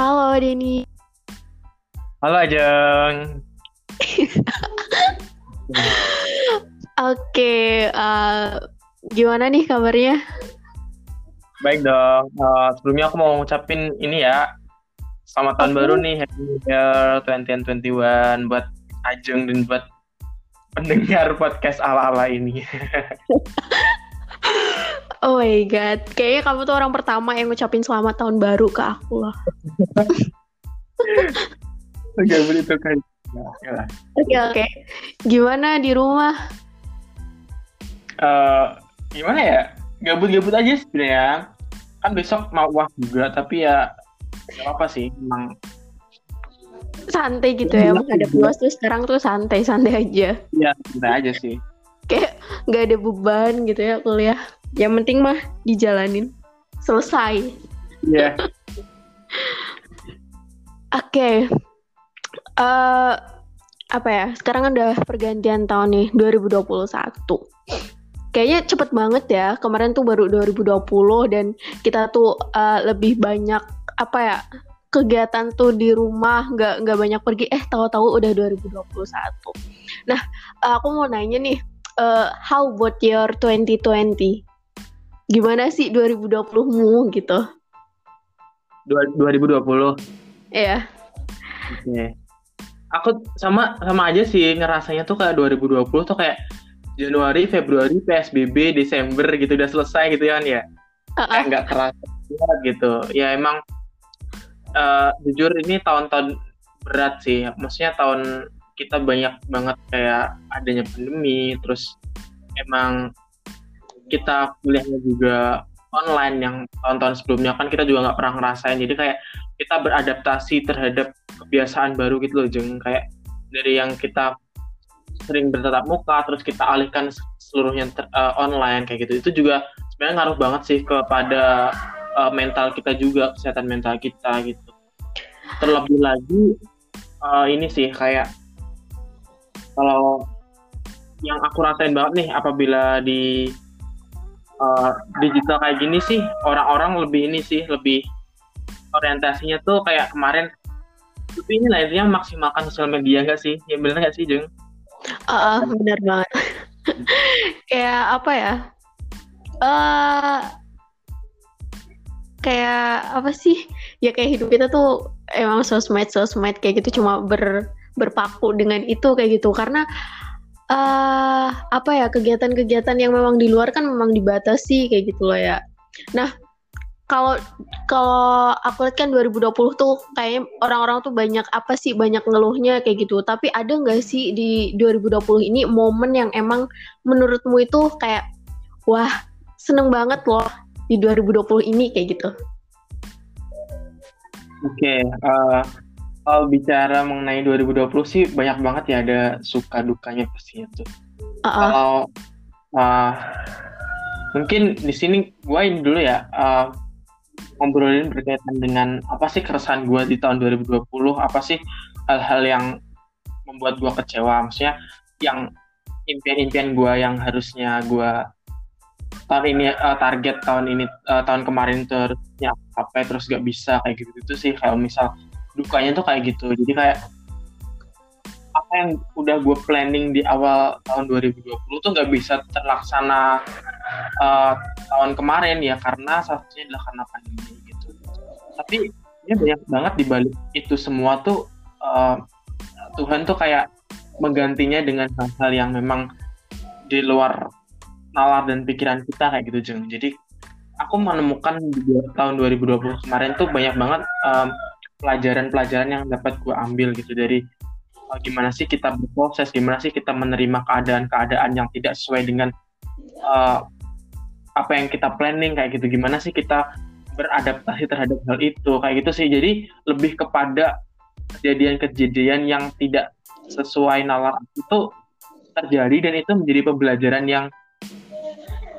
Halo Denny. Halo Ajeng. Oke, uh, gimana nih kabarnya? Baik dong. Uh, sebelumnya aku mau ngucapin ini ya. Selamat tahun baru nih, Happy New Year 2021 buat Ajeng dan buat pendengar podcast ala-ala ini. oh my god, kayaknya kamu tuh orang pertama yang ngucapin selamat tahun baru ke aku loh. Oke, begitu kan. Oke oke. Gimana di rumah? Uh, gimana ya? Gabut-gabut aja sebenarnya. Kan besok mau wah juga, tapi ya gak apa sih. Emang santai gitu ya ada puas tuh sekarang tuh santai santai aja iya santai aja sih kayak nggak ada beban gitu ya kuliah yang penting mah dijalanin. Selesai. Iya. Yeah. oke. Okay. uh, eh, apa ya? Sekarang kan udah pergantian tahun nih 2021 kayaknya cepet banget ya. Kemarin tuh baru 2020 dan kita tuh uh, lebih banyak apa ya kegiatan tuh di rumah. Nggak nggak banyak pergi. Eh tahu-tahu udah 2021 nah aku mau nanya nih uh, how about your 2020 gimana sih 2020mu gitu? 2020 iya. Oke. Okay. aku sama sama aja sih ngerasanya tuh kayak 2020 tuh kayak Januari Februari PSBB Desember gitu udah selesai gitu kan ya. Uh -uh. kayak nggak terasa gitu. Ya emang uh, jujur ini tahun-tahun berat sih. Maksudnya tahun kita banyak banget kayak adanya pandemi terus emang kita kuliahnya juga online yang tahun-tahun sebelumnya kan kita juga nggak pernah ngerasain. Jadi kayak kita beradaptasi terhadap kebiasaan baru gitu loh jeng. Kayak dari yang kita sering bertatap muka terus kita alihkan seluruhnya ter, uh, online kayak gitu. Itu juga sebenarnya ngaruh banget sih kepada uh, mental kita juga kesehatan mental kita gitu. Terlebih lagi uh, ini sih kayak kalau yang aku rasain banget nih apabila di uh, digital kayak gini sih orang-orang lebih ini sih lebih orientasinya tuh kayak kemarin. Tapi ini lah intinya maksimalkan sosial media nggak sih? Ya bener nggak sih Jeng? Uh, bener banget. Kayak apa ya? Uh, kayak apa sih? Ya kayak hidup kita tuh emang sosmed sosmed kayak gitu cuma ber berpaku dengan itu kayak gitu. Karena uh, apa ya kegiatan-kegiatan yang memang di luar kan memang dibatasi kayak gitu loh ya nah kalau kalau aku lihat kan 2020 tuh kayaknya orang-orang tuh banyak apa sih banyak ngeluhnya kayak gitu tapi ada nggak sih di 2020 ini momen yang emang menurutmu itu kayak wah seneng banget loh di 2020 ini kayak gitu? Oke, okay, uh, eh, kalau bicara mengenai 2020 sih banyak banget ya ada suka dukanya pastinya tuh. Uh -uh. Kalau uh, mungkin di sini gue ini dulu ya uh, ngobrolin berkaitan dengan apa sih keresahan gue di tahun 2020, apa sih hal-hal yang membuat gue kecewa, maksudnya yang impian-impian gue yang harusnya gue tahun ini uh, target tahun ini uh, tahun kemarin terusnya apa terus gak bisa kayak gitu gitu sih kalau misal dukanya tuh kayak gitu jadi kayak apa yang udah gue planning di awal tahun 2020 tuh gak bisa terlaksana uh, tahun kemarin ya karena satunya adalah karena pandemi gitu tapi ya banyak banget di balik itu semua tuh uh, Tuhan tuh kayak menggantinya dengan hal-hal yang memang di luar nalar dan pikiran kita kayak gitu Jeng. Jadi aku menemukan di tahun 2020 kemarin tuh banyak banget pelajaran-pelajaran yang dapat gue ambil gitu dari uh, gimana sih kita berproses, gimana sih kita menerima keadaan-keadaan yang tidak sesuai dengan uh, apa yang kita planning kayak gitu. Gimana sih kita beradaptasi terhadap hal itu kayak gitu sih. Jadi lebih kepada kejadian-kejadian yang tidak sesuai nalar itu terjadi dan itu menjadi pembelajaran yang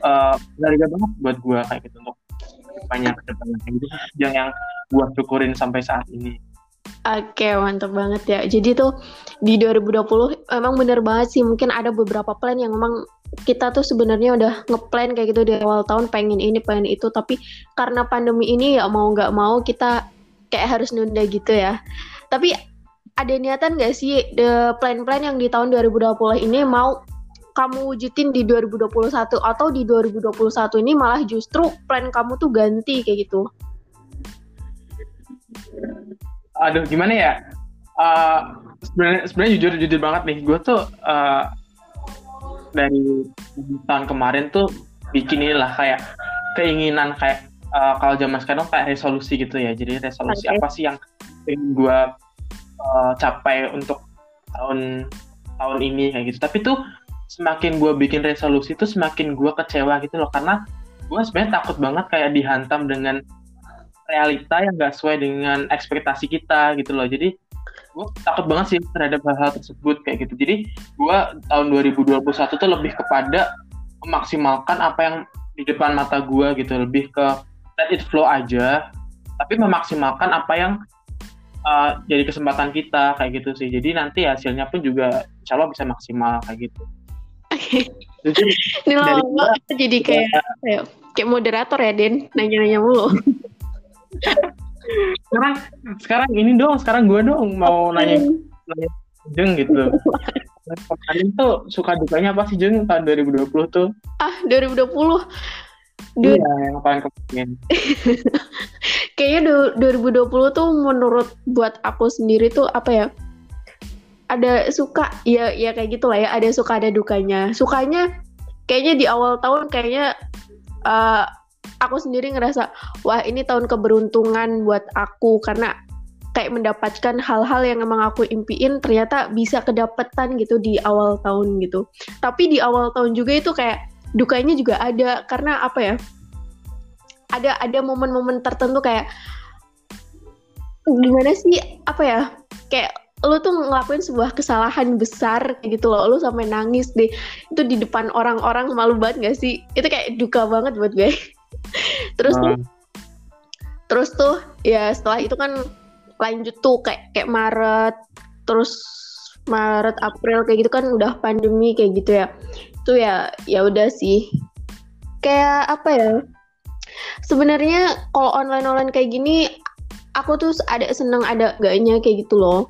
uh, berharga banget buat gue kayak gitu untuk ke depannya ke depannya gitu yang yang gue syukurin sampai saat ini. Oke mantap banget ya. Jadi tuh di 2020 emang bener banget sih. Mungkin ada beberapa plan yang memang kita tuh sebenarnya udah ngeplan kayak gitu di awal tahun pengen ini pengen itu. Tapi karena pandemi ini ya mau nggak mau kita kayak harus nunda gitu ya. Tapi ada niatan gak sih the plan-plan yang di tahun 2020 ini mau kamu wujudin di 2021 atau di 2021 ini malah justru plan kamu tuh ganti kayak gitu? Aduh, gimana ya? Uh, sebenarnya sebenarnya jujur jujur banget nih, gue tuh uh, dari tahun kemarin tuh bikin inilah kayak keinginan kayak uh, kalau zaman sekarang kayak resolusi gitu ya. Jadi resolusi okay. apa sih yang ingin gue uh, capai untuk tahun tahun ini kayak gitu. Tapi tuh semakin gue bikin resolusi tuh semakin gue kecewa gitu loh karena gue sebenarnya takut banget kayak dihantam dengan realita yang gak sesuai dengan ekspektasi kita gitu loh. Jadi gue takut banget sih terhadap hal-hal tersebut kayak gitu. Jadi gue tahun 2021 tuh lebih kepada memaksimalkan apa yang di depan mata gue gitu, lebih ke let it flow aja, tapi memaksimalkan apa yang uh, jadi kesempatan kita kayak gitu sih. Jadi nanti hasilnya pun juga insya Allah bisa maksimal kayak gitu. Jadi, Ini lo jadi kayak, kayak kayak moderator ya Den, nanya-nanya mulu. sekarang sekarang ini dong, sekarang gue dong mau nanya, nanya Jeng gitu. Kemarin tuh suka dukanya apa sih Jeng tahun 2020 tuh? Ah, 2020. Iya, yang paling kemarin. Kayaknya 2020 tuh menurut buat aku sendiri tuh apa ya? ada suka ya ya kayak gitulah ya ada suka ada dukanya sukanya kayaknya di awal tahun kayaknya uh, aku sendiri ngerasa wah ini tahun keberuntungan buat aku. Karena kayak mendapatkan hal-hal yang emang aku impiin ternyata bisa kedapetan gitu di awal tahun gitu. Tapi di awal tahun juga itu kayak dukanya juga ada. Karena apa ya? Ada ada momen-momen tertentu kayak gimana sih? Apa ya? Kayak lu tuh ngelakuin sebuah kesalahan besar kayak gitu loh. Lu sampai nangis deh. Itu di depan orang-orang malu banget gak sih? Itu kayak duka banget buat gue terus tuh terus tuh ya setelah itu kan lanjut tuh kayak kayak Maret terus Maret April kayak gitu kan udah pandemi kayak gitu ya. Itu ya ya udah sih. Kayak apa ya sebenarnya kalau online online kayak gini aku tuh ada seneng ada gaknya kayak gitu loh.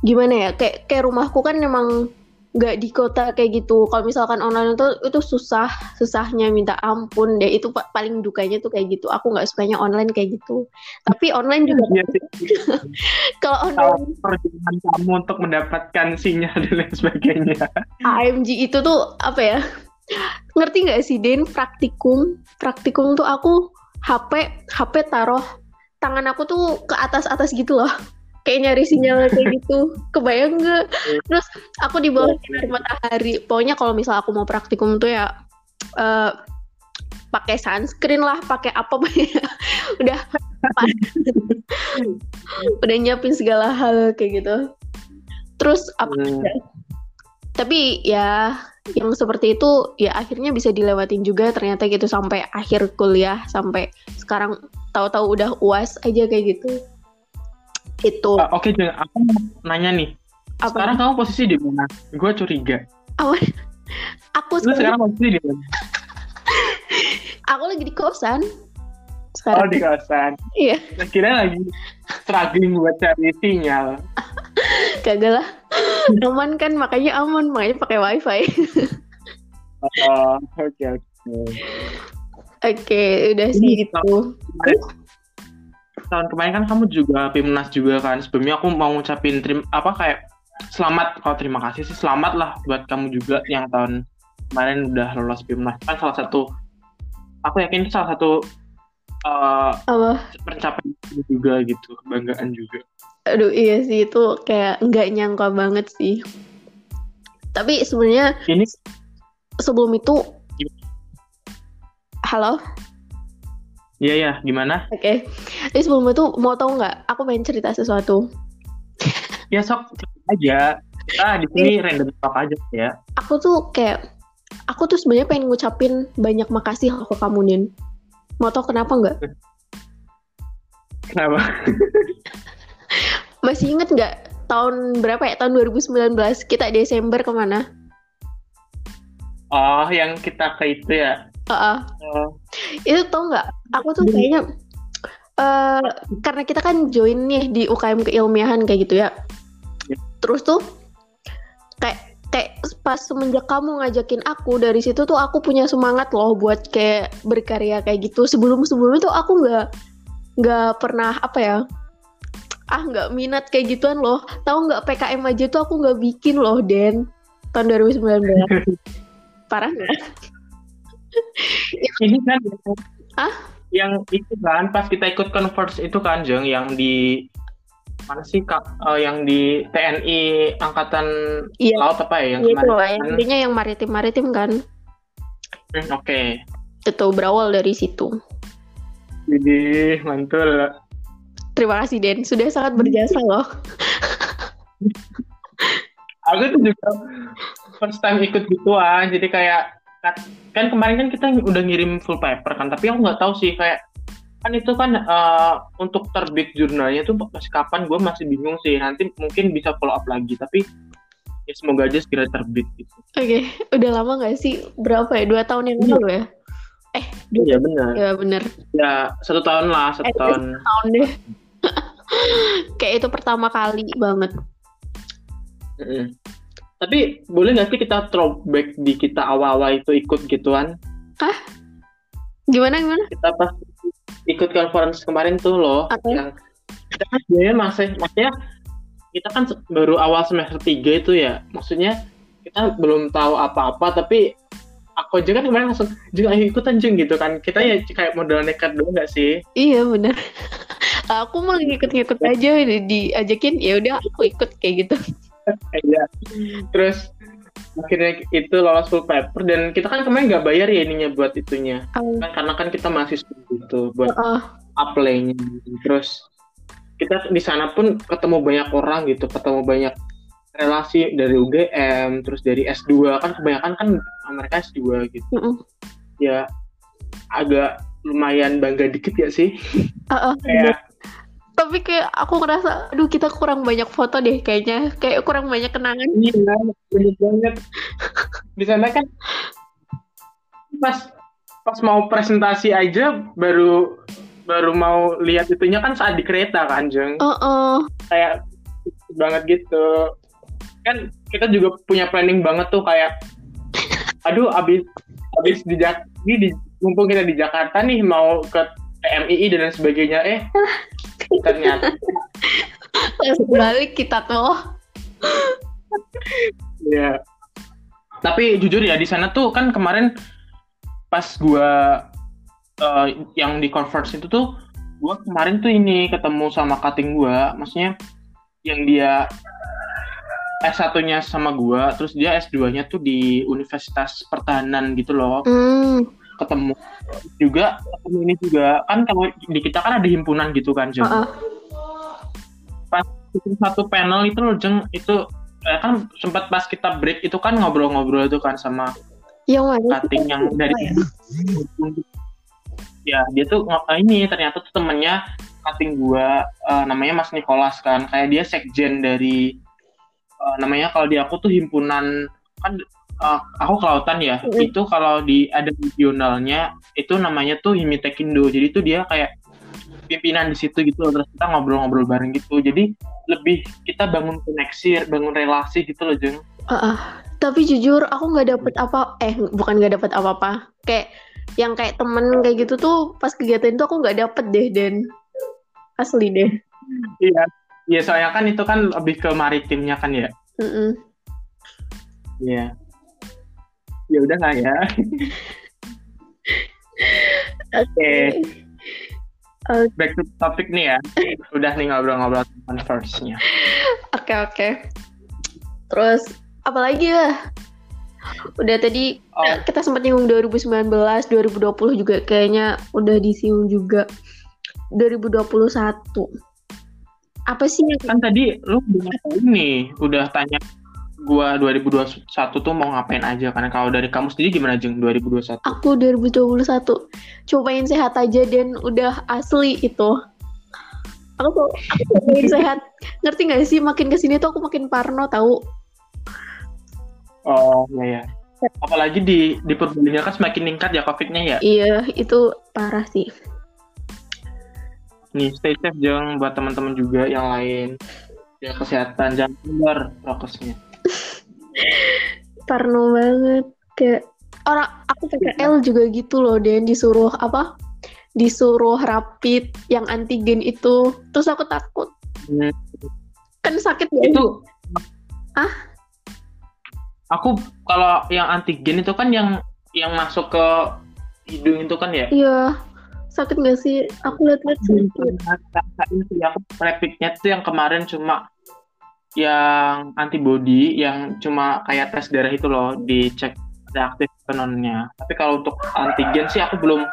Gimana ya kayak kayak rumahku kan memang nggak di kota kayak gitu. Kalau misalkan online itu itu susah susahnya minta ampun deh. Itu paling dukanya tuh kayak gitu. Aku nggak sukanya online kayak gitu. Tapi online juga iya kalau online perjuangan kamu untuk mendapatkan sinyal dan lain sebagainya. AMG itu tuh apa ya ngerti nggak sih Den? Praktikum. Praktikum tuh aku HP HP taruh tangan aku tuh ke atas atas gitu loh kayak nyari sinyal kayak gitu. Kebayang nggak? Terus aku di bawah sinar matahari. Pokoknya kalau misal aku mau praktikum tuh ya uh, pakai sunscreen lah pakai apa udah udah nyiapin segala hal kayak gitu. Terus apa hmm. tapi ya yang seperti itu ya akhirnya bisa dilewatin juga ternyata gitu sampai akhir kuliah sampai sekarang tahu-tahu udah uas aja kayak gitu itu. Uh, Oke, okay, aku mau nanya nih. Apa? Sekarang kamu posisi di mana? Gue curiga. Apa? Aku sekarang... sekarang posisi di mana? aku lagi di kosan. Sekarang. Oh, di kosan. Iya. Kira lagi struggling buat cari sinyal. Kagak lah. Aman kan, makanya aman, makanya pakai wifi. oh, oke okay, oke. Okay. Oke, okay, udah sih itu tahun kemarin kan kamu juga Pimnas juga kan. Sebelumnya aku mau ngucapin terima apa kayak selamat kalau terima kasih sih selamat lah buat kamu juga yang tahun kemarin udah lolos Pimnas kan salah satu aku yakin itu salah satu uh, pencapaian juga gitu kebanggaan juga. Aduh iya sih itu kayak nggak nyangka banget sih. Tapi sebenarnya ini sebelum itu halo Iya ya, gimana? Oke. Okay. Jadi sebelum itu mau tahu nggak? Aku pengen cerita sesuatu. ya sok aja. Kita di sini iya. random talk aja ya. Aku tuh kayak aku tuh sebenarnya pengen ngucapin banyak makasih ke kamu Nin. Mau tau kenapa nggak? Kenapa? Masih inget nggak tahun berapa ya? Tahun 2019 kita Desember ke mana? Oh, yang kita ke itu ya? Uh. Itu tau nggak? Aku tuh kayaknya uh, karena kita kan join nih di UKM keilmiahan kayak gitu ya. ya. Terus tuh kayak kayak pas semenjak kamu ngajakin aku dari situ tuh aku punya semangat loh buat kayak berkarya kayak gitu. Sebelum sebelum itu aku nggak nggak pernah apa ya ah nggak minat kayak gituan loh tahu nggak PKM aja tuh aku nggak bikin loh Den tahun 2019 parah nggak ini kan ah yang itu kan pas kita ikut converse itu kan Jeng yang di mana sih kak? Uh, yang di TNI angkatan iya. laut apa ya yang iya, kemarin? itu, intinya yang maritim maritim kan. Hmm, oke. Okay. itu berawal dari situ. Jadi mantul. Terima kasih Den. Sudah sangat berjasa loh. Aku tuh juga first time ikut gituan jadi kayak kan kemarin kan kita udah ngirim full paper kan tapi aku nggak tahu sih kayak kan itu kan uh, untuk terbit jurnalnya tuh masih kapan gue masih bingung sih nanti mungkin bisa follow up lagi tapi ya semoga aja segera terbit gitu. Oke, okay. udah lama gak sih? Berapa ya? Dua tahun yang lalu ya? Eh, dua iya benar. Ya benar. Ya satu tahun lah, satu eh, tahun. Satu tahun deh. Kayak itu pertama kali banget. Mm -hmm. Tapi boleh nggak sih kita throwback di kita awal-awal itu ikut gituan? Hah? Gimana gimana? Kita pas ikut conference kemarin tuh loh, okay. yang kita kan sebenarnya masih maksudnya kita kan baru awal semester 3 itu ya, maksudnya kita belum tahu apa-apa tapi aku aja kan kemarin langsung juga ayo ikutan jeng gitu kan kita ya kayak modal nekat dulu nggak sih iya benar aku mau ngikut-ngikut aja diajakin ya udah aku ikut kayak gitu Iya. Terus akhirnya itu lolos full paper dan kita kan kemarin nggak bayar ya ininya buat itunya um. kan karena kan kita masih gitu buat uh. apply-nya terus kita di sana pun ketemu banyak orang gitu ketemu banyak relasi dari UGM terus dari S2 kan kebanyakan kan mereka S2 gitu uh -uh. ya agak lumayan bangga dikit ya sih uh -uh, kayak tapi kayak aku ngerasa aduh kita kurang banyak foto deh kayaknya. Kayak kurang banyak kenangan. Iya banyak banget. Di sana kan pas pas mau presentasi aja baru baru mau lihat itunya kan saat di kereta kan jeng? Uh -uh. kayak banget gitu. Kan kita juga punya planning banget tuh kayak aduh abis abis di ini di mumpung kita di Jakarta nih mau ke TMII dan lain sebagainya eh ternyata balik kita tuh ya tapi jujur ya di sana tuh kan kemarin pas gua uh, yang di converse itu tuh gua kemarin tuh ini ketemu sama cutting gua maksudnya yang dia S1-nya sama gua, terus dia S2-nya tuh di Universitas Pertahanan gitu loh. Mm. Ketemu juga ketemu ini juga kan kalau di kita kan ada himpunan gitu kan Jeng. Uh -uh. Pas satu panel itu loh Jeng itu eh, kan sempat pas kita break itu kan ngobrol-ngobrol itu kan sama yang cutting yang dari ya? ya dia tuh eh, ini ternyata tuh temennya cutting gua uh, namanya Mas Nicholas kan kayak dia sekjen dari uh, namanya kalau di aku tuh himpunan kan uh, aku kelautan ya. Mm. itu kalau di ada regionalnya itu namanya tuh Himitekindo jadi itu dia kayak pimpinan di situ gitu loh. Terus kita ngobrol-ngobrol bareng gitu. Jadi lebih kita bangun koneksi bangun relasi gitu loh jeng uh, uh, tapi jujur aku nggak dapet apa eh bukan nggak dapet apa-apa. Kayak yang kayak temen kayak gitu tuh pas kegiatan itu aku nggak dapet deh dan asli deh. Iya. Iya soalnya kan itu kan lebih ke maritimnya kan ya? Iya. mm -mm. yeah ya udah nggak ya oke okay. okay. back to topic nih ya udah nih ngobrol-ngobrol first-nya oke okay, oke okay. terus apalagi ya udah tadi oh. kita sempat nyinggung 2019 2020 juga kayaknya udah disinggung juga 2021 apa sih yang kan tadi lu udah ini udah tanya gua 2021 tuh mau ngapain aja? Karena kalau dari kamu sendiri gimana jeng 2021 aku 2021 cobain sehat aja dan udah asli itu. Aku tuh cobain sehat. Ngerti gak sih? Makin ke sini tuh aku makin parno tahu oh iya ya apalagi di di Purbalingga kan semakin meningkat ya covidnya ya? Iya itu parah sih. Nih stay safe jangan buat teman-teman juga yang lain. Ya kesehatan jangan keluar prokesnya Parno banget. Kayak orang aku PKL juga gitu loh Dan disuruh apa? Disuruh rapid yang antigen itu. Terus aku takut. Hmm. kan sakit ya itu ah aku kalau yang antigen itu kan yang yang masuk ke hidung itu kan ya? Iya. Sakit gak sih? Aku lihat-lihat sakit yang rapidnya tuh yang kemarin cuma yang antibody yang cuma kayak tes darah itu loh dicek reaktif penonnya tapi kalau untuk antigen sih aku belum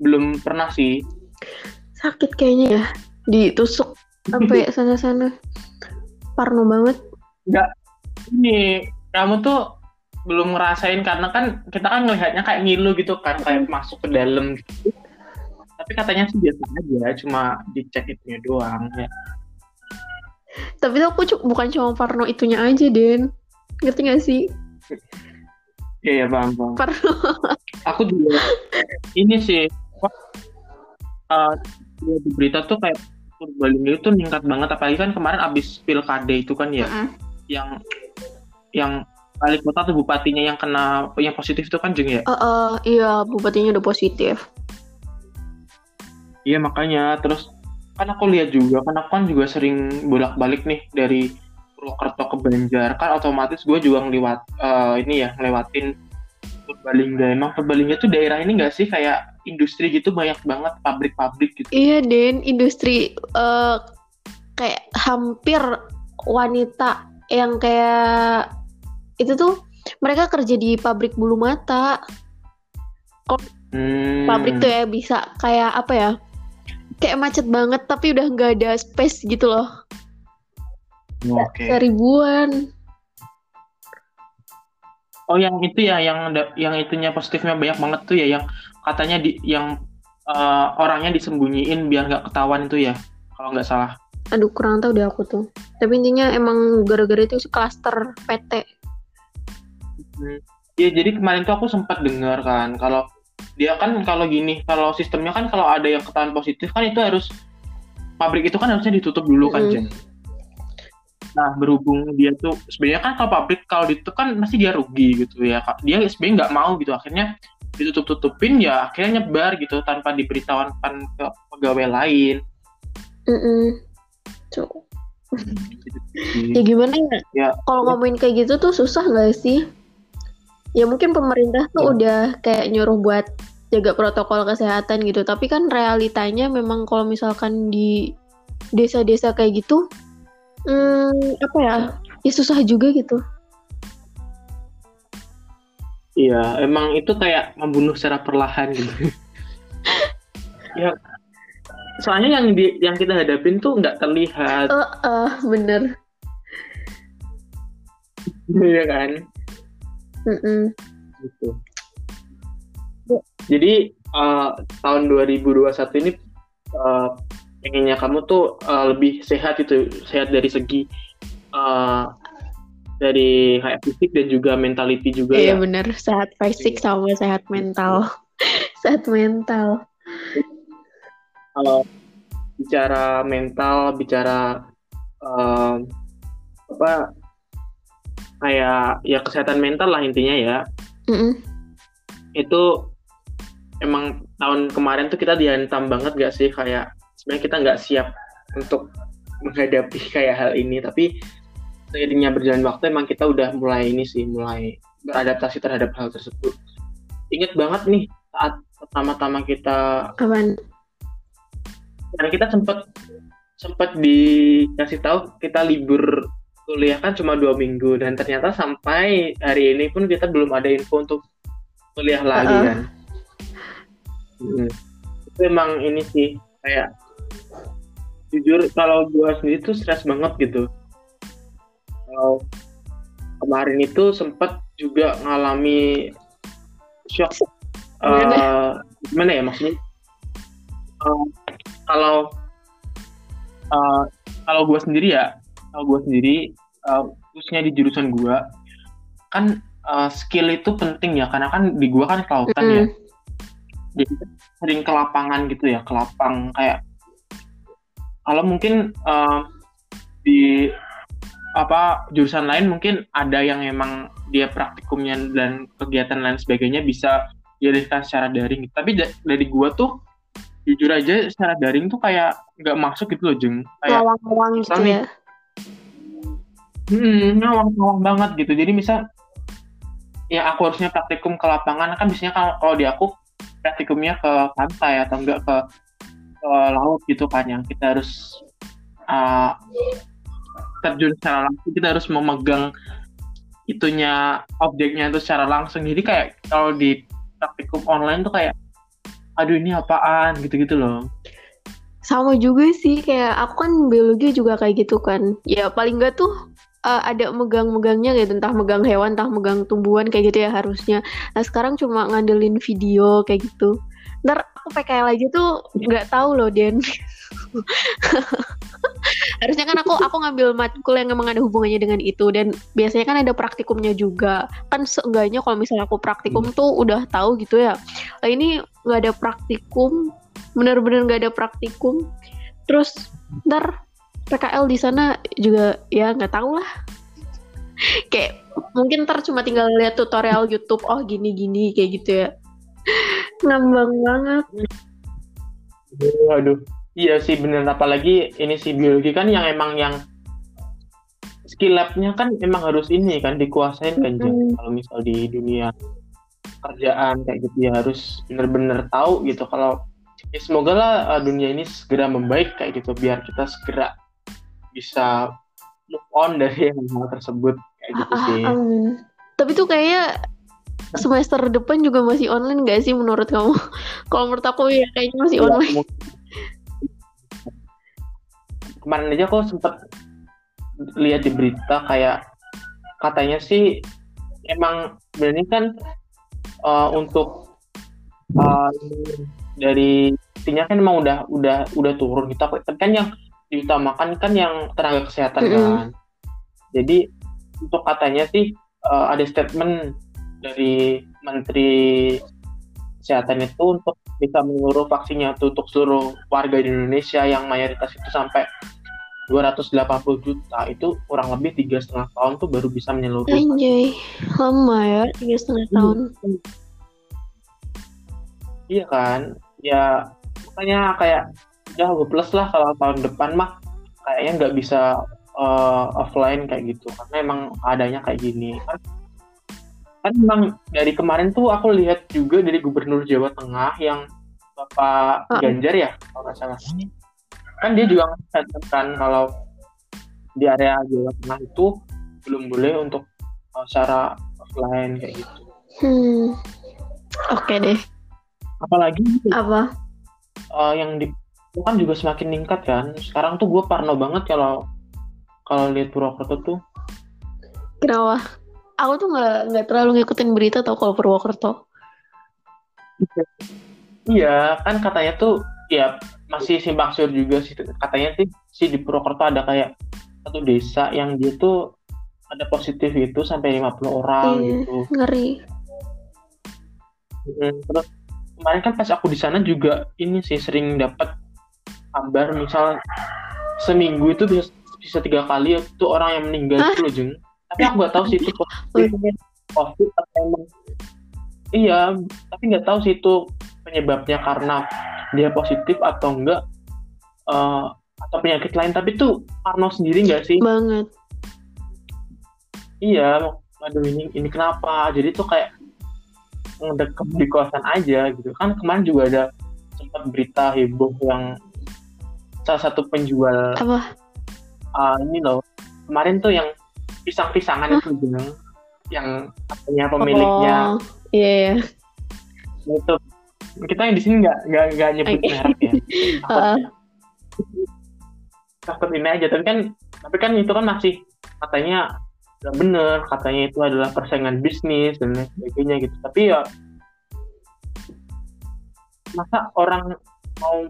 belum pernah sih. Sakit kayaknya ya ditusuk sampai sana-sana. Parno banget. Enggak ini kamu tuh belum ngerasain karena kan kita kan ngelihatnya kayak ngilu gitu kan kayak masuk ke dalam. Gitu tapi katanya sih biasa aja cuma dicek itunya doang ya tapi tuh aku bukan cuma Parno itunya aja Den ngerti gak sih iya ya paham paham Parno aku juga ini sih uh, di berita tuh kayak Purbalingga itu meningkat banget apalagi kan kemarin abis pilkade itu kan ya uh -uh. yang yang wali kota atau bupatinya yang kena yang positif itu kan jeng ya? Uh, uh, iya bupatinya udah positif. Iya makanya terus kan aku lihat juga kan aku kan juga sering bolak-balik nih dari Purwokerto ke Banjar kan otomatis gue juga ngeliwat uh, ini ya ngelewatin Purbalingga emang Purbalingga tuh daerah ini gak sih kayak industri gitu banyak banget pabrik-pabrik gitu iya Den industri uh, kayak hampir wanita yang kayak itu tuh mereka kerja di pabrik bulu mata. Kok hmm. pabrik tuh ya bisa kayak apa ya? Kayak macet banget tapi udah nggak ada space gitu loh. Oke. Okay. Seribuan. Oh yang itu ya yang yang itunya positifnya banyak banget tuh ya yang katanya di yang uh, orangnya disembunyiin biar nggak ketahuan itu ya kalau nggak salah. Aduh kurang tahu deh aku tuh. Tapi intinya emang gara-gara itu klaster PT. Iya jadi kemarin tuh aku sempat dengar kan kalau dia kan kalau gini kalau sistemnya kan kalau ada yang ketahuan positif kan itu harus pabrik itu kan harusnya ditutup dulu kan mm. Jen. Nah berhubung dia tuh sebenarnya kan kalau pabrik kalau ditutup kan masih dia rugi gitu ya dia sebenarnya nggak mau gitu akhirnya ditutup tutupin ya akhirnya nyebar gitu tanpa diberitahukan ke pegawai lain. Mm -mm. ya gimana ya? ya kalau ngomongin kayak gitu tuh susah nggak sih? Ya mungkin pemerintah tuh ya. udah kayak nyuruh buat jaga protokol kesehatan gitu. Tapi kan realitanya memang kalau misalkan di desa-desa kayak gitu hmm, apa ya ya susah juga gitu. Iya emang itu kayak membunuh secara perlahan gitu. Ya soalnya yang di yang kita hadapin tuh nggak terlihat. Uh, uh, bener. Iya kan Mm-mm. Gitu. Jadi uh, tahun 2021 ini uh, pengennya kamu tuh uh, lebih sehat itu sehat dari segi uh, dari kayak fisik dan juga mentality juga iya, ya. Iya benar, sehat fisik iya. sama sehat mental. sehat mental. Kalau bicara mental, bicara uh, apa kayak ya kesehatan mental lah intinya ya mm -mm. itu emang tahun kemarin tuh kita dihantam banget gak sih kayak sebenarnya kita nggak siap untuk menghadapi kayak hal ini tapi seiringnya berjalan waktu emang kita udah mulai ini sih mulai beradaptasi terhadap hal tersebut inget banget nih saat pertama-tama kita Apaan? karena kita sempat sempat dikasih tahu kita libur kuliah kan cuma dua minggu dan ternyata sampai hari ini pun kita belum ada info untuk kuliah lagi uh -uh. kan hmm. itu emang ini sih kayak jujur kalau gue sendiri tuh stres banget gitu kalau kemarin itu sempat juga ngalami shock uh, gimana ya maksudnya uh, kalau uh, kalau gue sendiri ya kalau gue sendiri uh, khususnya di jurusan gue kan uh, skill itu penting ya karena kan di gue kan kelautan mm. ya jadi sering ke lapangan gitu ya ke lapang kayak kalau mungkin uh, di apa jurusan lain mungkin ada yang emang dia praktikumnya dan kegiatan lain sebagainya bisa dialihkan secara daring. Tapi dari gua tuh jujur aja secara daring tuh kayak nggak masuk gitu loh jeng. Kayak ngawang-ngawang gitu ya hmm ngawang-ngawang banget gitu. Jadi misal ya aku harusnya praktikum ke lapangan kan biasanya kalau, kalau di aku praktikumnya ke pantai atau enggak ke, ke laut gitu kan yang kita harus uh, terjun secara langsung kita harus memegang itunya objeknya itu secara langsung. Jadi kayak kalau di praktikum online tuh kayak aduh ini apaan? gitu-gitu loh. Sama juga sih kayak aku kan biologi juga kayak gitu kan. Ya paling enggak tuh uh, ada megang-megangnya gitu entah megang hewan entah megang tumbuhan kayak gitu ya harusnya. Nah sekarang cuma ngandelin video kayak gitu. Ntar aku PKL aja tuh nggak tahu loh Den. Harusnya kan aku aku ngambil matkul yang emang ada hubungannya dengan itu. Dan biasanya kan ada praktikumnya juga. Kan seenggaknya kalau misalnya aku praktikum hmm. tuh udah tahu gitu ya nah, ini nggak ada praktikum bener-bener nggak ada praktikum. Terus ntar PKL di sana juga ya nggak tahu lah. Kayak mungkin ntar cuma tinggal lihat tutorial YouTube oh gini-gini kayak gitu ya. Ngambang banget. Aduh Iya sih bener. Apalagi ini si biologi kan yang emang yang skill labnya kan emang harus ini kan dikuasain kan mm. kalau misal di dunia kerjaan kayak gitu ya harus bener-bener tahu gitu. Kalau ya semoga lah uh, dunia ini segera membaik kayak gitu biar kita segera bisa move on dari hal tersebut kayak gitu ah, sih. Um, tapi tuh kayaknya semester depan juga masih online gak sih menurut kamu? Kalau menurut aku ya kayaknya masih ya, online kemarin aja kok sempet lihat di berita kayak katanya sih emang berarti kan uh, untuk uh, dari intinya kan emang udah udah udah turun gitu tapi kan yang diutamakan kan yang tenaga kesehatan mm -hmm. kan jadi untuk katanya sih uh, ada statement dari menteri kesehatan itu untuk bisa menyeluruh vaksinnya untuk seluruh warga di Indonesia yang mayoritas itu sampai 280 juta itu kurang lebih tiga setengah tahun tuh baru bisa menyeluruh. Anjay, lama ya tiga setengah iya. tahun. Iya kan, ya makanya kayak udah plus lah kalau tahun depan mah kayaknya nggak bisa uh, offline kayak gitu karena emang adanya kayak gini kan. Kan memang dari kemarin tuh aku lihat juga dari Gubernur Jawa Tengah yang Bapak Ganjar ya kalau nggak salah kan dia juga kan kalau di area Jawa Tengah itu belum boleh untuk uh, secara offline kayak gitu. Hmm. Oke okay deh. Apalagi apa? Uh, yang di kan juga semakin meningkat kan. Sekarang tuh gue parno banget kalau kalau lihat Purwokerto tuh. Kenapa? Aku tuh nggak nggak terlalu ngikutin berita tau kalau Purwokerto. Iya, kan katanya tuh ya masih simpang siur juga sih katanya sih si di Purwokerto ada kayak satu desa yang dia tuh ada positif itu sampai 50 orang iya, gitu ngeri terus kemarin kan pas aku di sana juga ini sih sering dapat kabar misal seminggu itu bisa bisa tiga kali itu orang yang meninggal itu loh jeng tapi aku nggak tahu sih itu positif covid atau emang iya tapi nggak tahu sih itu penyebabnya karena dia positif atau enggak uh, atau penyakit lain. Tapi tuh Arno sendiri enggak sih? Banget. Iya aduh ini ini kenapa? Jadi tuh kayak ngedekem di kawasan aja gitu. Kan kemarin juga ada sempat berita heboh yang salah satu penjual apa uh, ini loh kemarin tuh yang pisang-pisangan itu bilang yang katanya pemiliknya oh, iya, yeah. itu kita yang di sini nggak nggak nggak nyebut okay. merek ya takut, uh. ini aja tapi kan tapi kan itu kan masih katanya nggak bener katanya itu adalah persaingan bisnis dan lain sebagainya gitu tapi ya masa orang mau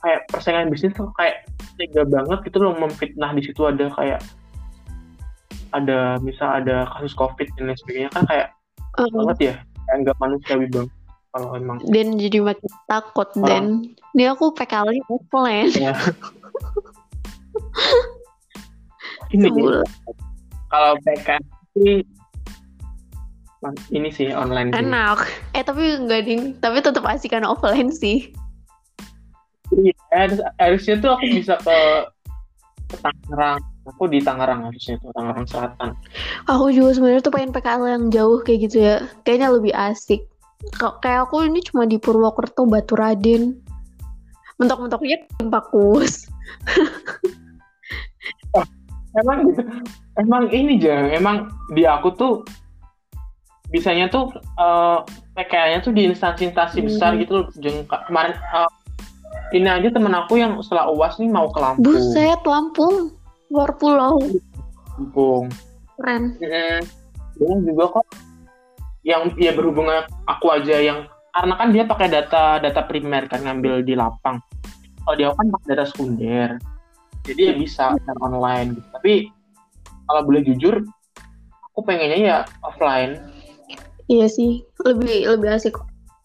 kayak persaingan bisnis tuh kayak tega banget gitu loh memfitnah di situ ada kayak ada misal ada kasus covid dan lain sebagainya kan kayak uh. banget ya kayak nggak manusiawi banget kalau emang dan jadi makin takut oh. dan ini aku PKL offline ya. ini kalau PK sih ini sih online sih. enak eh tapi enggak ding tapi tetap asik kan offline sih iya harusnya tuh aku bisa ke, ke Tangerang. Aku di Tangerang harusnya tuh Tangerang Selatan. Aku juga sebenarnya tuh pengen PKL yang jauh kayak gitu ya. Kayaknya lebih asik. Kayak aku ini cuma di Purwokerto Batu Raden. Mentok-mentoknya Pakus oh, emang gitu. Emang ini jang emang di aku tuh bisanya tuh uh, eh, PKL-nya tuh di instansi-instansi hmm. besar gitu loh jeng. Kemarin uh, ini aja temen aku yang setelah uas nih mau ke Lampung. Buset Lampung. Luar pulau. Lampung. Keren. Hmm. juga kok yang ya berhubungan aku aja yang karena kan dia pakai data data primer kan ngambil di lapang. Kalau dia kan pakai data sekunder. Jadi ya bisa secara online. Gitu. tapi kalau boleh jujur aku pengennya ya offline. Iya sih lebih lebih asik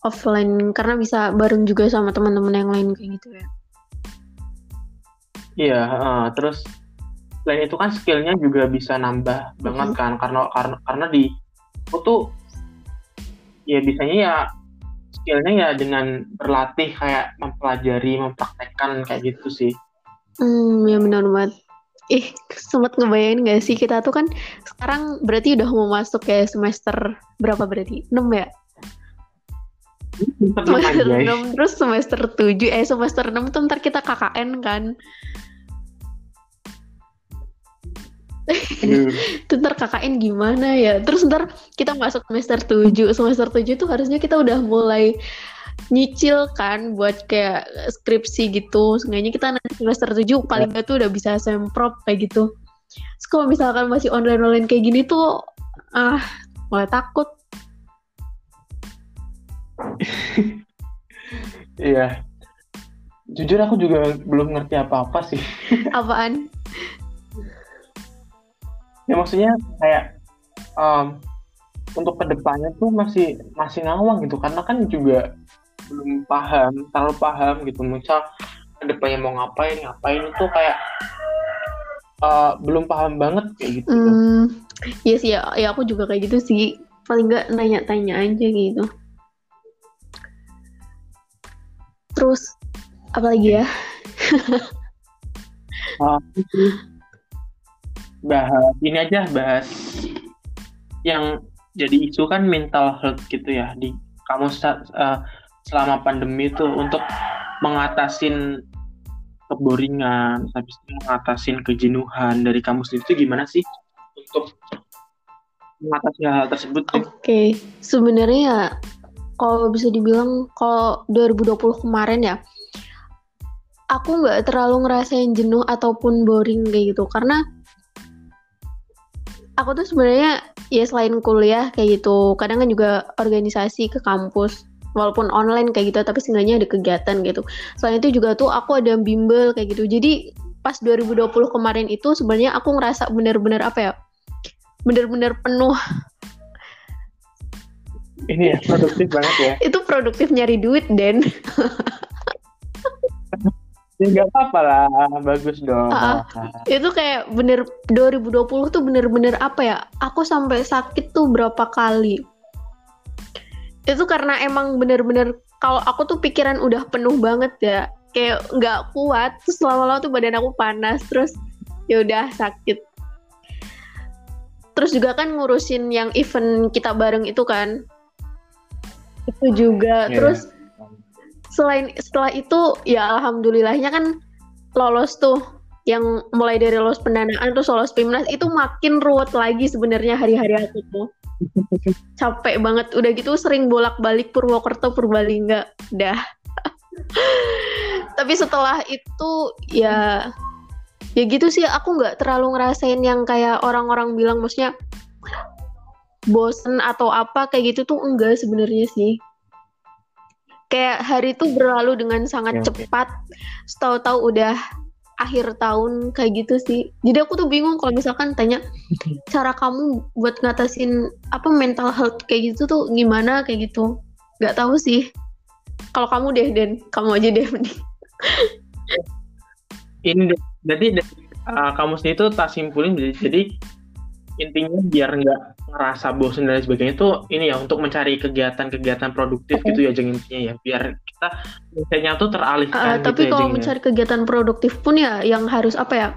offline karena bisa bareng juga sama teman-teman yang lain kayak gitu ya. Iya uh, terus selain itu kan skillnya juga bisa nambah banget mm -hmm. kan karena karena karena di aku tuh ya biasanya ya skillnya ya dengan berlatih kayak mempelajari mempraktekkan kayak gitu sih. Hmm ya benar banget. Ih sempat ngebayangin gak sih kita tuh kan sekarang berarti udah mau masuk kayak semester berapa berarti? 6 ya semester 6 terus semester 7 eh semester 6 tuh ntar kita KKN kan. Itu ntar KKN gimana ya? Terus ntar kita masuk semester 7 semester 7 itu harusnya kita udah mulai nyicil kan buat kayak skripsi gitu. Seenggaknya kita nanti semester 7 paling gak tuh udah bisa semprot kayak gitu. Terus kalau misalkan masih online-online kayak gini tuh ah mulai takut iya. Jujur aku juga belum ngerti apa-apa sih. Apaan? Ya maksudnya kayak um, untuk ke depannya tuh masih masih ngawang gitu. Karena kan juga belum paham terlalu paham gitu. Misal ke depannya mau ngapain ngapain itu kayak uh, belum paham banget kayak gitu. Hmm, iya sih. Ya, ya aku juga kayak gitu sih. Paling nggak nanya-tanya aja gitu terus apa lagi ya uh, bahas ini aja bahas yang jadi isu kan mental health gitu ya di kamu uh, selama pandemi itu untuk mengatasin keboringan, habis itu mengatasin kejenuhan dari kamu sendiri itu gimana sih untuk mengatasi hal, -hal tersebut? Oke, okay. sebenarnya ya kalau bisa dibilang kalau 2020 kemarin ya aku nggak terlalu ngerasain jenuh ataupun boring kayak gitu. Karena aku tuh sebenarnya ya selain kuliah kayak gitu kadang kan juga organisasi ke kampus walaupun online kayak gitu tapi seenggaknya ada kegiatan gitu. Selain itu juga tuh aku ada bimbel kayak gitu. Jadi pas 2020 kemarin itu sebenarnya aku ngerasa bener-bener apa ya bener-bener penuh ini ya produktif banget ya. Itu produktif nyari duit dan ya nggak apa-apa lah. Bagus dong. Uh, itu kayak bener 2020 tuh bener-bener apa ya? Aku sampai sakit tuh berapa kali. Itu karena emang bener-bener kalau aku tuh pikiran udah penuh banget ya. Kayak nggak kuat terus lama-lama tuh badan aku panas terus ya udah sakit. Terus juga kan ngurusin yang event kita bareng itu kan itu juga. Yeah. terus selain setelah itu ya alhamdulillahnya kan lolos tuh. Yang mulai dari lolos pendanaan terus lolos pimnas itu makin ruwet lagi sebenarnya hari-hari aku tuh. Capek banget. Udah gitu sering bolak-balik Purwokerto Purbalingga. Dah. Tapi setelah itu ya ya gitu sih. Aku nggak terlalu ngerasain yang kayak orang-orang bilang maksudnya bosen atau apa kayak gitu tuh enggak sebenarnya sih. Kayak hari itu berlalu dengan sangat okay, cepat. Tahu-tahu udah akhir tahun kayak gitu sih. Jadi aku tuh bingung kalau misalkan tanya cara kamu buat ngatasin apa mental health kayak gitu tuh gimana? kayak gitu. Nggak tahu sih. Kalau kamu deh dan kamu aja deh ini berarti uh, kamu sendiri tuh tak simpulin jadi intinya biar nggak ngerasa bosan dan sebagainya itu ini ya untuk mencari kegiatan-kegiatan produktif okay. gitu ya jeng intinya ya biar kita misalnya tuh teralihkan uh, gitu tapi ya, kalau ya. mencari kegiatan produktif pun ya yang harus apa ya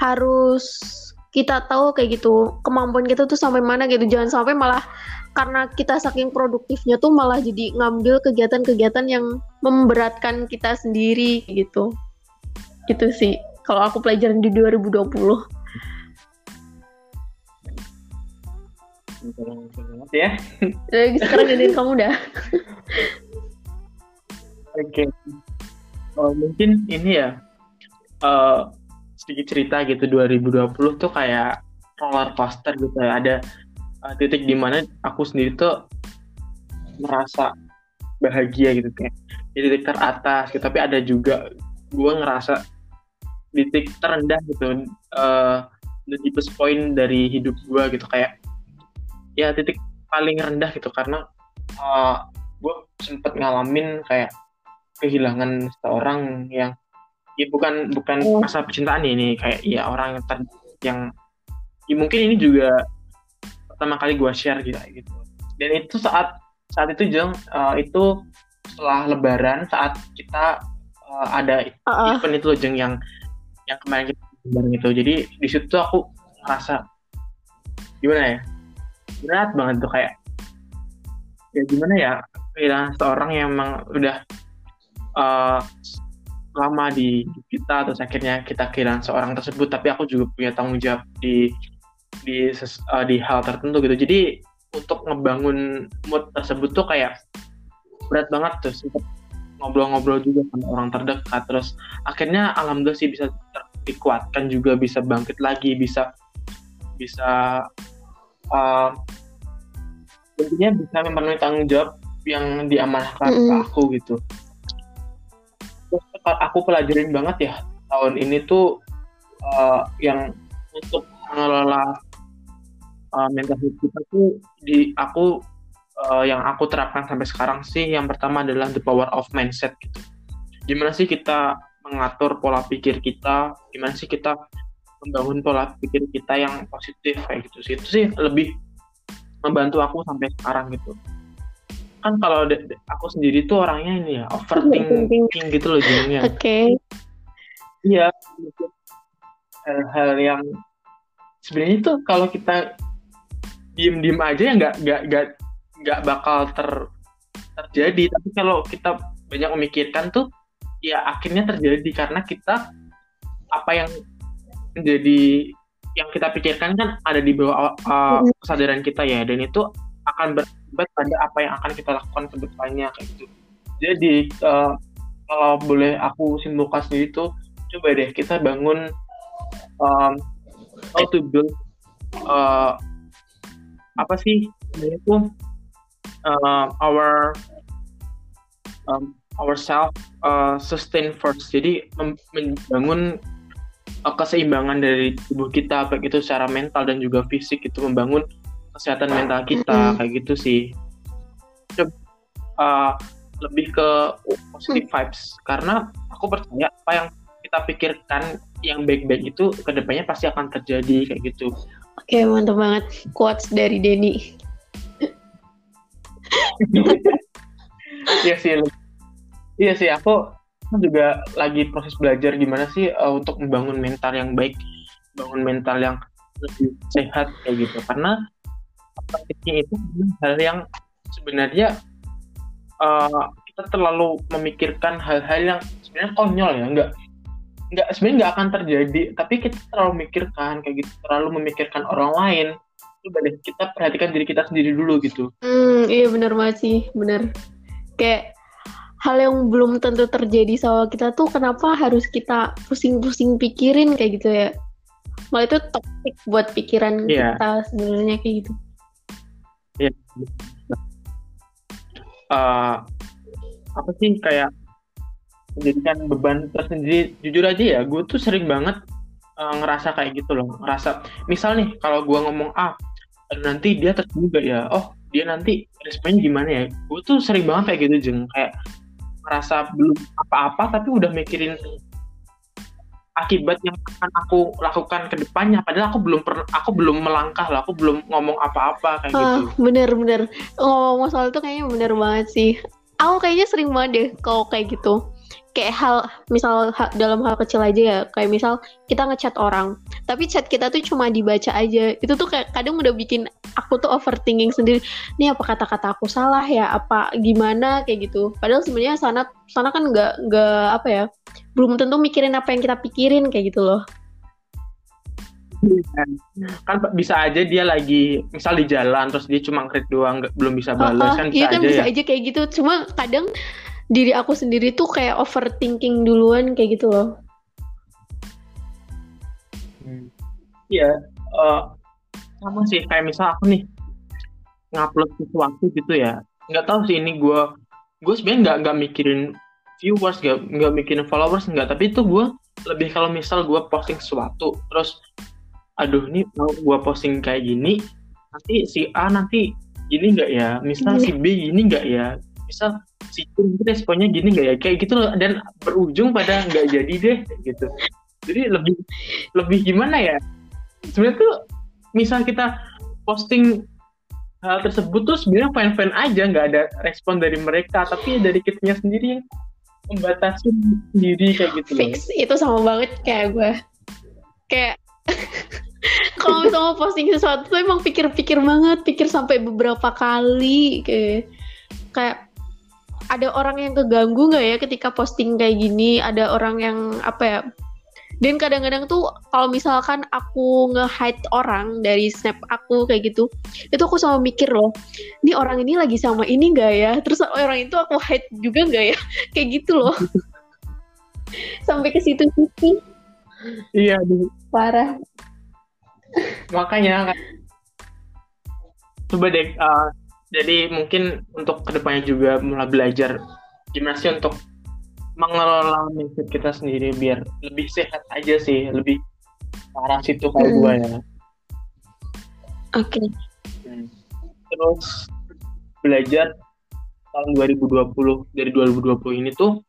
harus kita tahu kayak gitu kemampuan kita tuh sampai mana gitu jangan sampai malah karena kita saking produktifnya tuh malah jadi ngambil kegiatan-kegiatan yang memberatkan kita sendiri gitu gitu sih kalau aku pelajaran di 2020 ya. Sekarang gantiin kamu dah. Oke. Okay. Oh, mungkin ini ya uh, sedikit cerita gitu 2020 tuh kayak roller coaster gitu ya. Ada uh, titik di mana aku sendiri tuh merasa bahagia gitu kayak di titik teratas gitu. Tapi ada juga gue ngerasa di titik terendah gitu uh, the deepest point dari hidup gue gitu kayak ya titik paling rendah gitu karena uh, gue sempet ngalamin kayak kehilangan seorang yang ya bukan bukan oh. masa percintaan ini kayak ya orang yang ter, yang ya mungkin ini juga pertama kali gue share gitu gitu dan itu saat saat itu jeng uh, itu setelah lebaran saat kita uh, ada uh -uh. event itu jeng yang yang kemarin kita bareng itu jadi di situ aku ngerasa gimana ya berat banget tuh kayak ya gimana ya kehilangan seorang yang emang udah uh, lama di kita terus akhirnya kita kehilangan seorang tersebut tapi aku juga punya tanggung jawab di di uh, di hal tertentu gitu. Jadi untuk ngebangun mood tersebut tuh kayak berat banget tuh ngobrol-ngobrol juga sama orang terdekat. Terus akhirnya alhamdulillah sih bisa dikuatkan juga bisa bangkit lagi bisa bisa uh, intinya bisa memenuhi tanggung jawab yang diamanahkan mm -hmm. ke aku gitu terus aku pelajarin banget ya tahun ini tuh uh, yang untuk mengelola uh, mental health kita tuh di aku uh, yang aku terapkan sampai sekarang sih yang pertama adalah the power of mindset gitu gimana sih kita mengatur pola pikir kita gimana sih kita membangun pola pikir kita yang positif kayak gitu sih. Itu sih lebih membantu aku sampai sekarang gitu. Kan kalau aku sendiri tuh orangnya ini ya overthinking gitu loh jadinya. Oke. Okay. iya hal-hal yang sebenarnya tuh kalau kita diem-diem aja ya nggak nggak nggak nggak bakal ter terjadi. Tapi kalau kita banyak memikirkan tuh ya akhirnya terjadi karena kita apa yang menjadi yang kita pikirkan kan ada di bawah uh, kesadaran kita ya dan itu akan berakibat pada apa yang akan kita lakukan ke depannya kayak gitu. Jadi uh, kalau boleh aku simpulkan sendiri tuh coba deh kita bangun um, how to build uh, apa sih itu uh, our um, ourself uh, sustain first. Jadi membangun uh, keseimbangan dari tubuh kita baik itu secara mental dan juga fisik itu membangun kesehatan mental kita mm -hmm. kayak gitu sih uh, lebih ke positive mm. vibes karena aku percaya apa yang kita pikirkan yang baik-baik itu ke depannya pasti akan terjadi kayak gitu oke mantap banget quotes dari Denny iya sih iya sih aku juga lagi proses belajar gimana sih uh, untuk membangun mental yang baik, bangun mental yang lebih sehat kayak gitu. Karena praktiknya itu hal yang sebenarnya uh, kita terlalu memikirkan hal-hal yang sebenarnya konyol ya, enggak nggak sebenarnya nggak akan terjadi. Tapi kita terlalu memikirkan kayak gitu terlalu memikirkan orang lain coba kita perhatikan diri kita sendiri dulu gitu. Hmm iya benar masih benar. Kayak hal yang belum tentu terjadi sama kita tuh kenapa harus kita pusing-pusing pikirin kayak gitu ya? Malah itu topik buat pikiran yeah. kita sebenarnya kayak gitu. Yeah. uh, apa sih kayak menjadikan beban tersendiri? Jujur aja ya gue tuh sering banget uh, ngerasa kayak gitu loh. Ngerasa misal nih kalau gue ngomong ah nanti dia terduga ya oh dia nanti responnya gimana ya? Gue tuh sering banget kayak gitu jeng. Kayak merasa belum apa-apa tapi udah mikirin akibat yang akan aku lakukan ke depannya. Padahal aku belum pernah aku belum melangkah lah aku belum ngomong apa-apa kayak uh, gitu. bener bener. Ngomong soal itu kayaknya bener banget sih. Aku kayaknya sering banget deh kalau kayak gitu. Kayak hal misal ha, dalam hal kecil aja ya. Kayak misal kita ngechat orang tapi chat kita tuh cuma dibaca aja. Itu tuh kayak kadang udah bikin aku tuh overthinking sendiri. Nih apa kata-kata aku salah ya? Apa gimana? Kayak gitu. Padahal sebenarnya sana sana kan nggak nggak apa ya belum tentu mikirin apa yang kita pikirin kayak gitu loh. Kan bisa aja dia lagi misal di jalan terus dia cuma ngeklik doang belum bisa balas oh, kan bisa iya kan aja bisa ya. aja kayak gitu. Cuma kadang diri aku sendiri tuh kayak overthinking duluan kayak gitu loh. Hmm. Iya, uh, sama sih kayak misal aku nih ngupload sesuatu gitu ya. Nggak tahu sih ini gue gue sebenarnya nggak nggak mikirin viewers nggak nggak mikirin followers nggak. Tapi itu gue lebih kalau misal gue posting sesuatu terus aduh nih mau gue posting kayak gini nanti si A nanti gini nggak ya? Misal si B gini nggak ya? Misal si itu responnya gini nggak ya? Kayak gitu loh. Dan berujung pada nggak jadi deh gitu. Jadi lebih lebih gimana ya? Sebenarnya tuh misal kita posting hal tersebut tuh sebenarnya fan fan aja nggak ada respon dari mereka tapi dari kitnya sendiri yang membatasi diri kayak gitu fix. loh. itu sama banget kayak gue kayak kalau misalnya posting sesuatu tuh emang pikir-pikir banget pikir sampai beberapa kali kayak kayak ada orang yang keganggu nggak ya ketika posting kayak gini? Ada orang yang apa ya dan kadang-kadang tuh kalau misalkan aku nge-hide orang dari snap aku kayak gitu itu aku sama mikir loh ini orang ini lagi sama ini nggak ya? Terus orang itu aku hide juga nggak ya? Kayak gitu loh. Sampai ke situ sih. Iya parah. Makanya coba deh uh, jadi mungkin untuk ke depannya juga mulai belajar gimana sih untuk mengelola mindset kita sendiri biar lebih sehat aja sih lebih parah situ kayak hmm. gue ya oke okay. hmm. terus belajar tahun 2020 dari 2020 ini tuh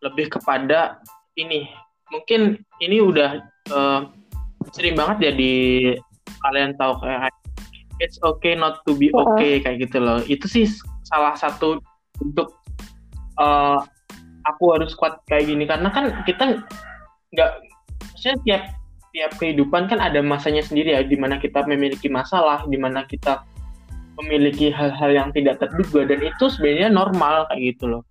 lebih kepada ini mungkin ini udah uh, sering banget ya di kalian tahu kayak it's okay not to be okay uh. kayak gitu loh itu sih salah satu untuk uh, aku harus kuat kayak gini. Karena kan kita nggak maksudnya tiap tiap kehidupan kan ada masanya sendiri ya. Di mana kita memiliki masalah di mana kita memiliki hal-hal yang tidak terduga. Dan itu sebenarnya normal kayak gitu loh.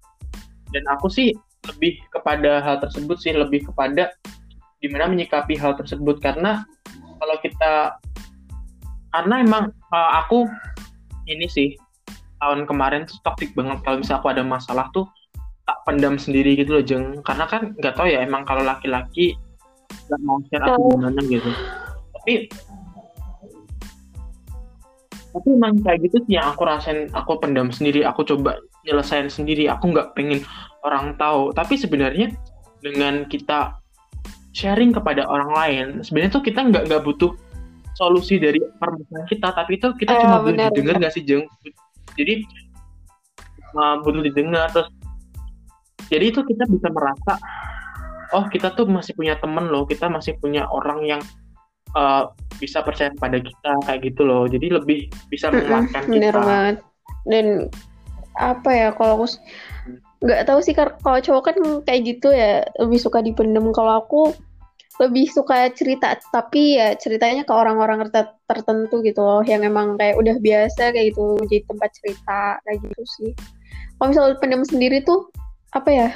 Dan aku sih lebih kepada hal tersebut sih lebih kepada di mana menyikapi hal tersebut. Karena kalau kita karena emang uh, aku ini sih tahun kemarin tuh banget. Kalau misalnya aku ada masalah tuh tak pendam sendiri gitu loh jeng. Karena kan nggak tahu ya emang kalau laki-laki nggak mau share aku oh. gimana gitu. Tapi tapi emang kayak gitu sih yang aku rasain aku pendam sendiri aku coba nyelesain sendiri. Aku nggak pengen orang tahu. Tapi sebenarnya dengan kita sharing kepada orang lain sebenarnya tuh kita nggak nggak butuh solusi dari permasalahan kita. Tapi itu kita uh, cuma butuh didengar nggak sih jeng? Jadi uh, butuh didengar terus jadi itu kita bisa merasa oh kita tuh masih punya temen loh kita masih punya orang yang uh, bisa percaya pada kita kayak gitu loh. Jadi lebih bisa menguatkan kita. bener banget. Dan apa ya kalau aku nggak tahu sih kalau cowok kan kayak gitu ya lebih suka dipendem. Kalau aku lebih suka cerita tapi ya ceritanya ke orang-orang tertentu gitu loh yang emang kayak udah biasa kayak gitu jadi tempat cerita kayak gitu sih. Kalau misalnya pendem sendiri tuh apa ya?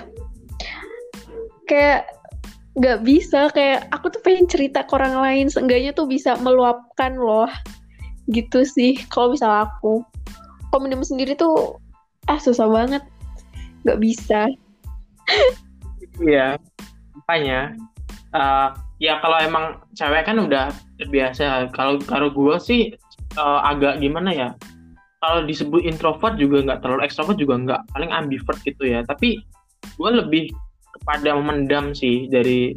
Kayak nggak bisa kayak aku tuh pengen cerita ke orang lain seenggaknya tuh bisa meluapkan loh. Gitu sih kalau misalnya aku. Kalau sendiri tuh ah susah banget. Nggak bisa. Iya. Makanya uh, ya kalau emang cewek kan udah terbiasa kalau kalau gue sih uh, agak gimana ya kalau disebut introvert juga nggak terlalu ekstrovert juga nggak paling ambivert gitu ya. Tapi gue lebih kepada memendam sih dari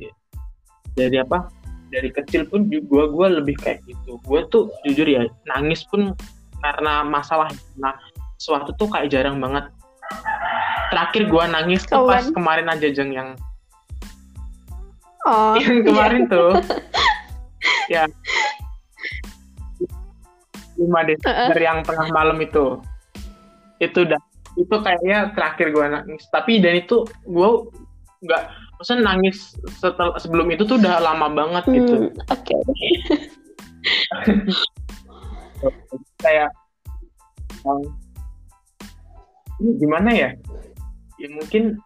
dari apa dari kecil pun gue gue lebih kayak gitu. Gue tuh jujur ya nangis pun karena masalah nah suatu tuh kayak jarang banget. Terakhir gue nangis tuh pas kemarin aja jeng yang oh, yang kemarin iya. tuh. Ya lima Desember uh -uh. yang tengah malam itu. Itu udah itu kayaknya terakhir gue nangis. Tapi dan itu gue nggak maksudnya nangis setel, sebelum itu tuh udah lama banget gitu. hmm, oke. Okay. kayak um, gimana ya? Ya mungkin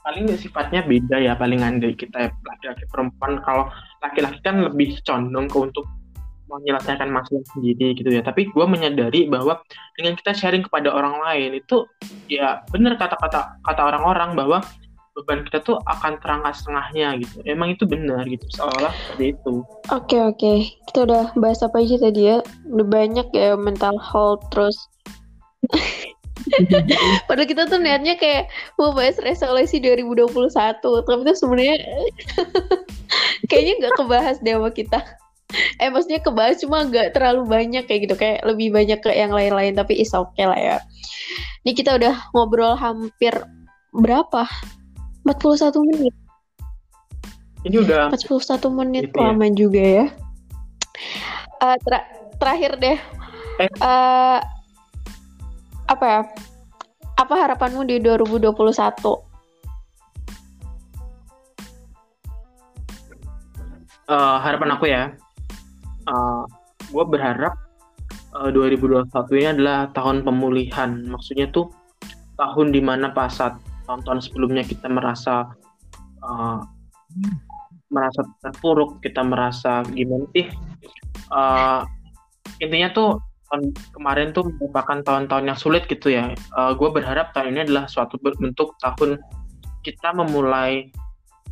paling sifatnya beda ya palingan dari kita laki-laki perempuan. Kalau laki-laki kan lebih condong ke untuk menyelesaikan masalah sendiri gitu ya. Tapi gue menyadari bahwa dengan kita sharing kepada orang lain itu ya benar kata-kata kata orang-orang bahwa beban kita tuh akan terangkat setengahnya gitu. Emang itu benar gitu seolah seperti itu. Oke okay, oke. Okay. kita udah bahas apa aja tadi ya? Udah banyak ya mental health terus Padahal kita tuh niatnya kayak mau bahas resolusi 2021, tapi tuh sebenarnya kayaknya nggak kebahas deh sama kita eh maksudnya kebahas cuma nggak terlalu banyak kayak gitu. Kayak lebih banyak ke yang lain-lain tapi is oke okay lah ya. Ini kita udah ngobrol hampir berapa? 41 menit. Ini udah 41 menit gitu ya? lama juga ya. Uh, ter terakhir deh. Eh. uh, apa ya? Apa harapanmu di 2021 Uh, harapan aku ya uh, gue berharap uh, 2021 ini adalah tahun pemulihan. Maksudnya tuh tahun di mana pas saat tahun-tahun sebelumnya kita merasa uh, merasa terpuruk, kita merasa gimana sih? Uh, intinya tuh tahun kemarin tuh merupakan tahun-tahun yang sulit gitu ya. Uh, gue berharap tahun ini adalah suatu bentuk tahun kita memulai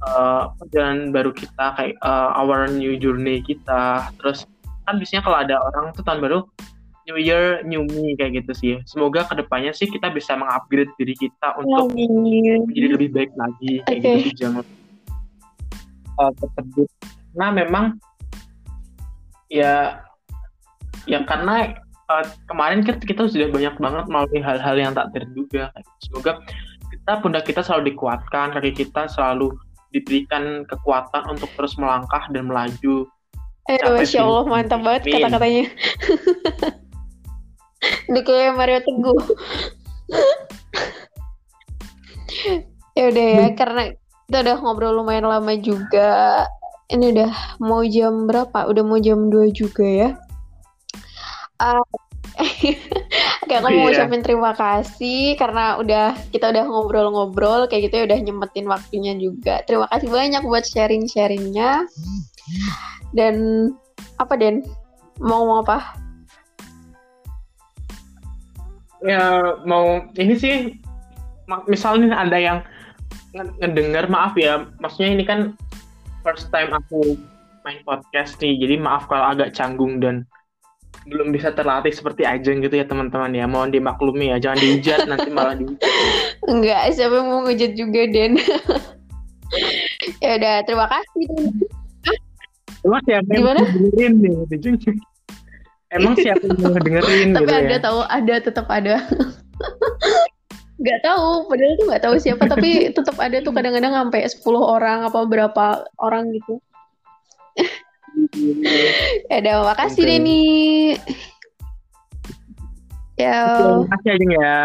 uh, perjalanan baru kita kayak uh, our new journey kita. Terus kan biasanya kalau ada orang tuh tahun baru new year new me kayak gitu sih. Semoga ke depannya sih kita bisa mengupgrade diri kita untuk menjadi lebih baik lagi kayak okay. gitu jangan uh, tersebut. Nah memang ya ya karena uh, kemarin kan kita sudah banyak banget melalui hal-hal yang tak terduga gitu. semoga kita pundak kita selalu dikuatkan kaki kita selalu diberikan kekuatan untuk terus melangkah dan melaju. Eh, Masya Allah, mantap banget kata-katanya. Ini kayak Mario Teguh. ya udah ya, karena kita udah ngobrol lumayan lama juga. Ini udah mau jam berapa? Udah mau jam 2 juga ya. Uh, kayak aku mau iya. ucapin terima kasih karena udah kita udah ngobrol-ngobrol kayak gitu ya udah nyempetin waktunya juga. Terima kasih banyak buat sharing-sharingnya. Dan apa Den? Mau ngomong apa? Ya mau ini sih misalnya ada yang ngedenger maaf ya maksudnya ini kan first time aku main podcast nih jadi maaf kalau agak canggung dan belum bisa terlatih seperti Ajeng gitu ya teman-teman ya. Mohon dimaklumi ya jangan dihujat nanti malah dihujat enggak siapa mau ngejat juga Den. Ya udah terima kasih emang siapa yang Gimana? dengerin nih? Emang siapa yang mau dengerin tapi gitu ada ya? tahu ada tetap ada. Gak tahu, padahal tuh gak tahu siapa, tapi tetap ada tuh kadang-kadang sampai 10 orang apa berapa orang gitu ya udah makasih. Denny. Ya. Terima kasih aja ya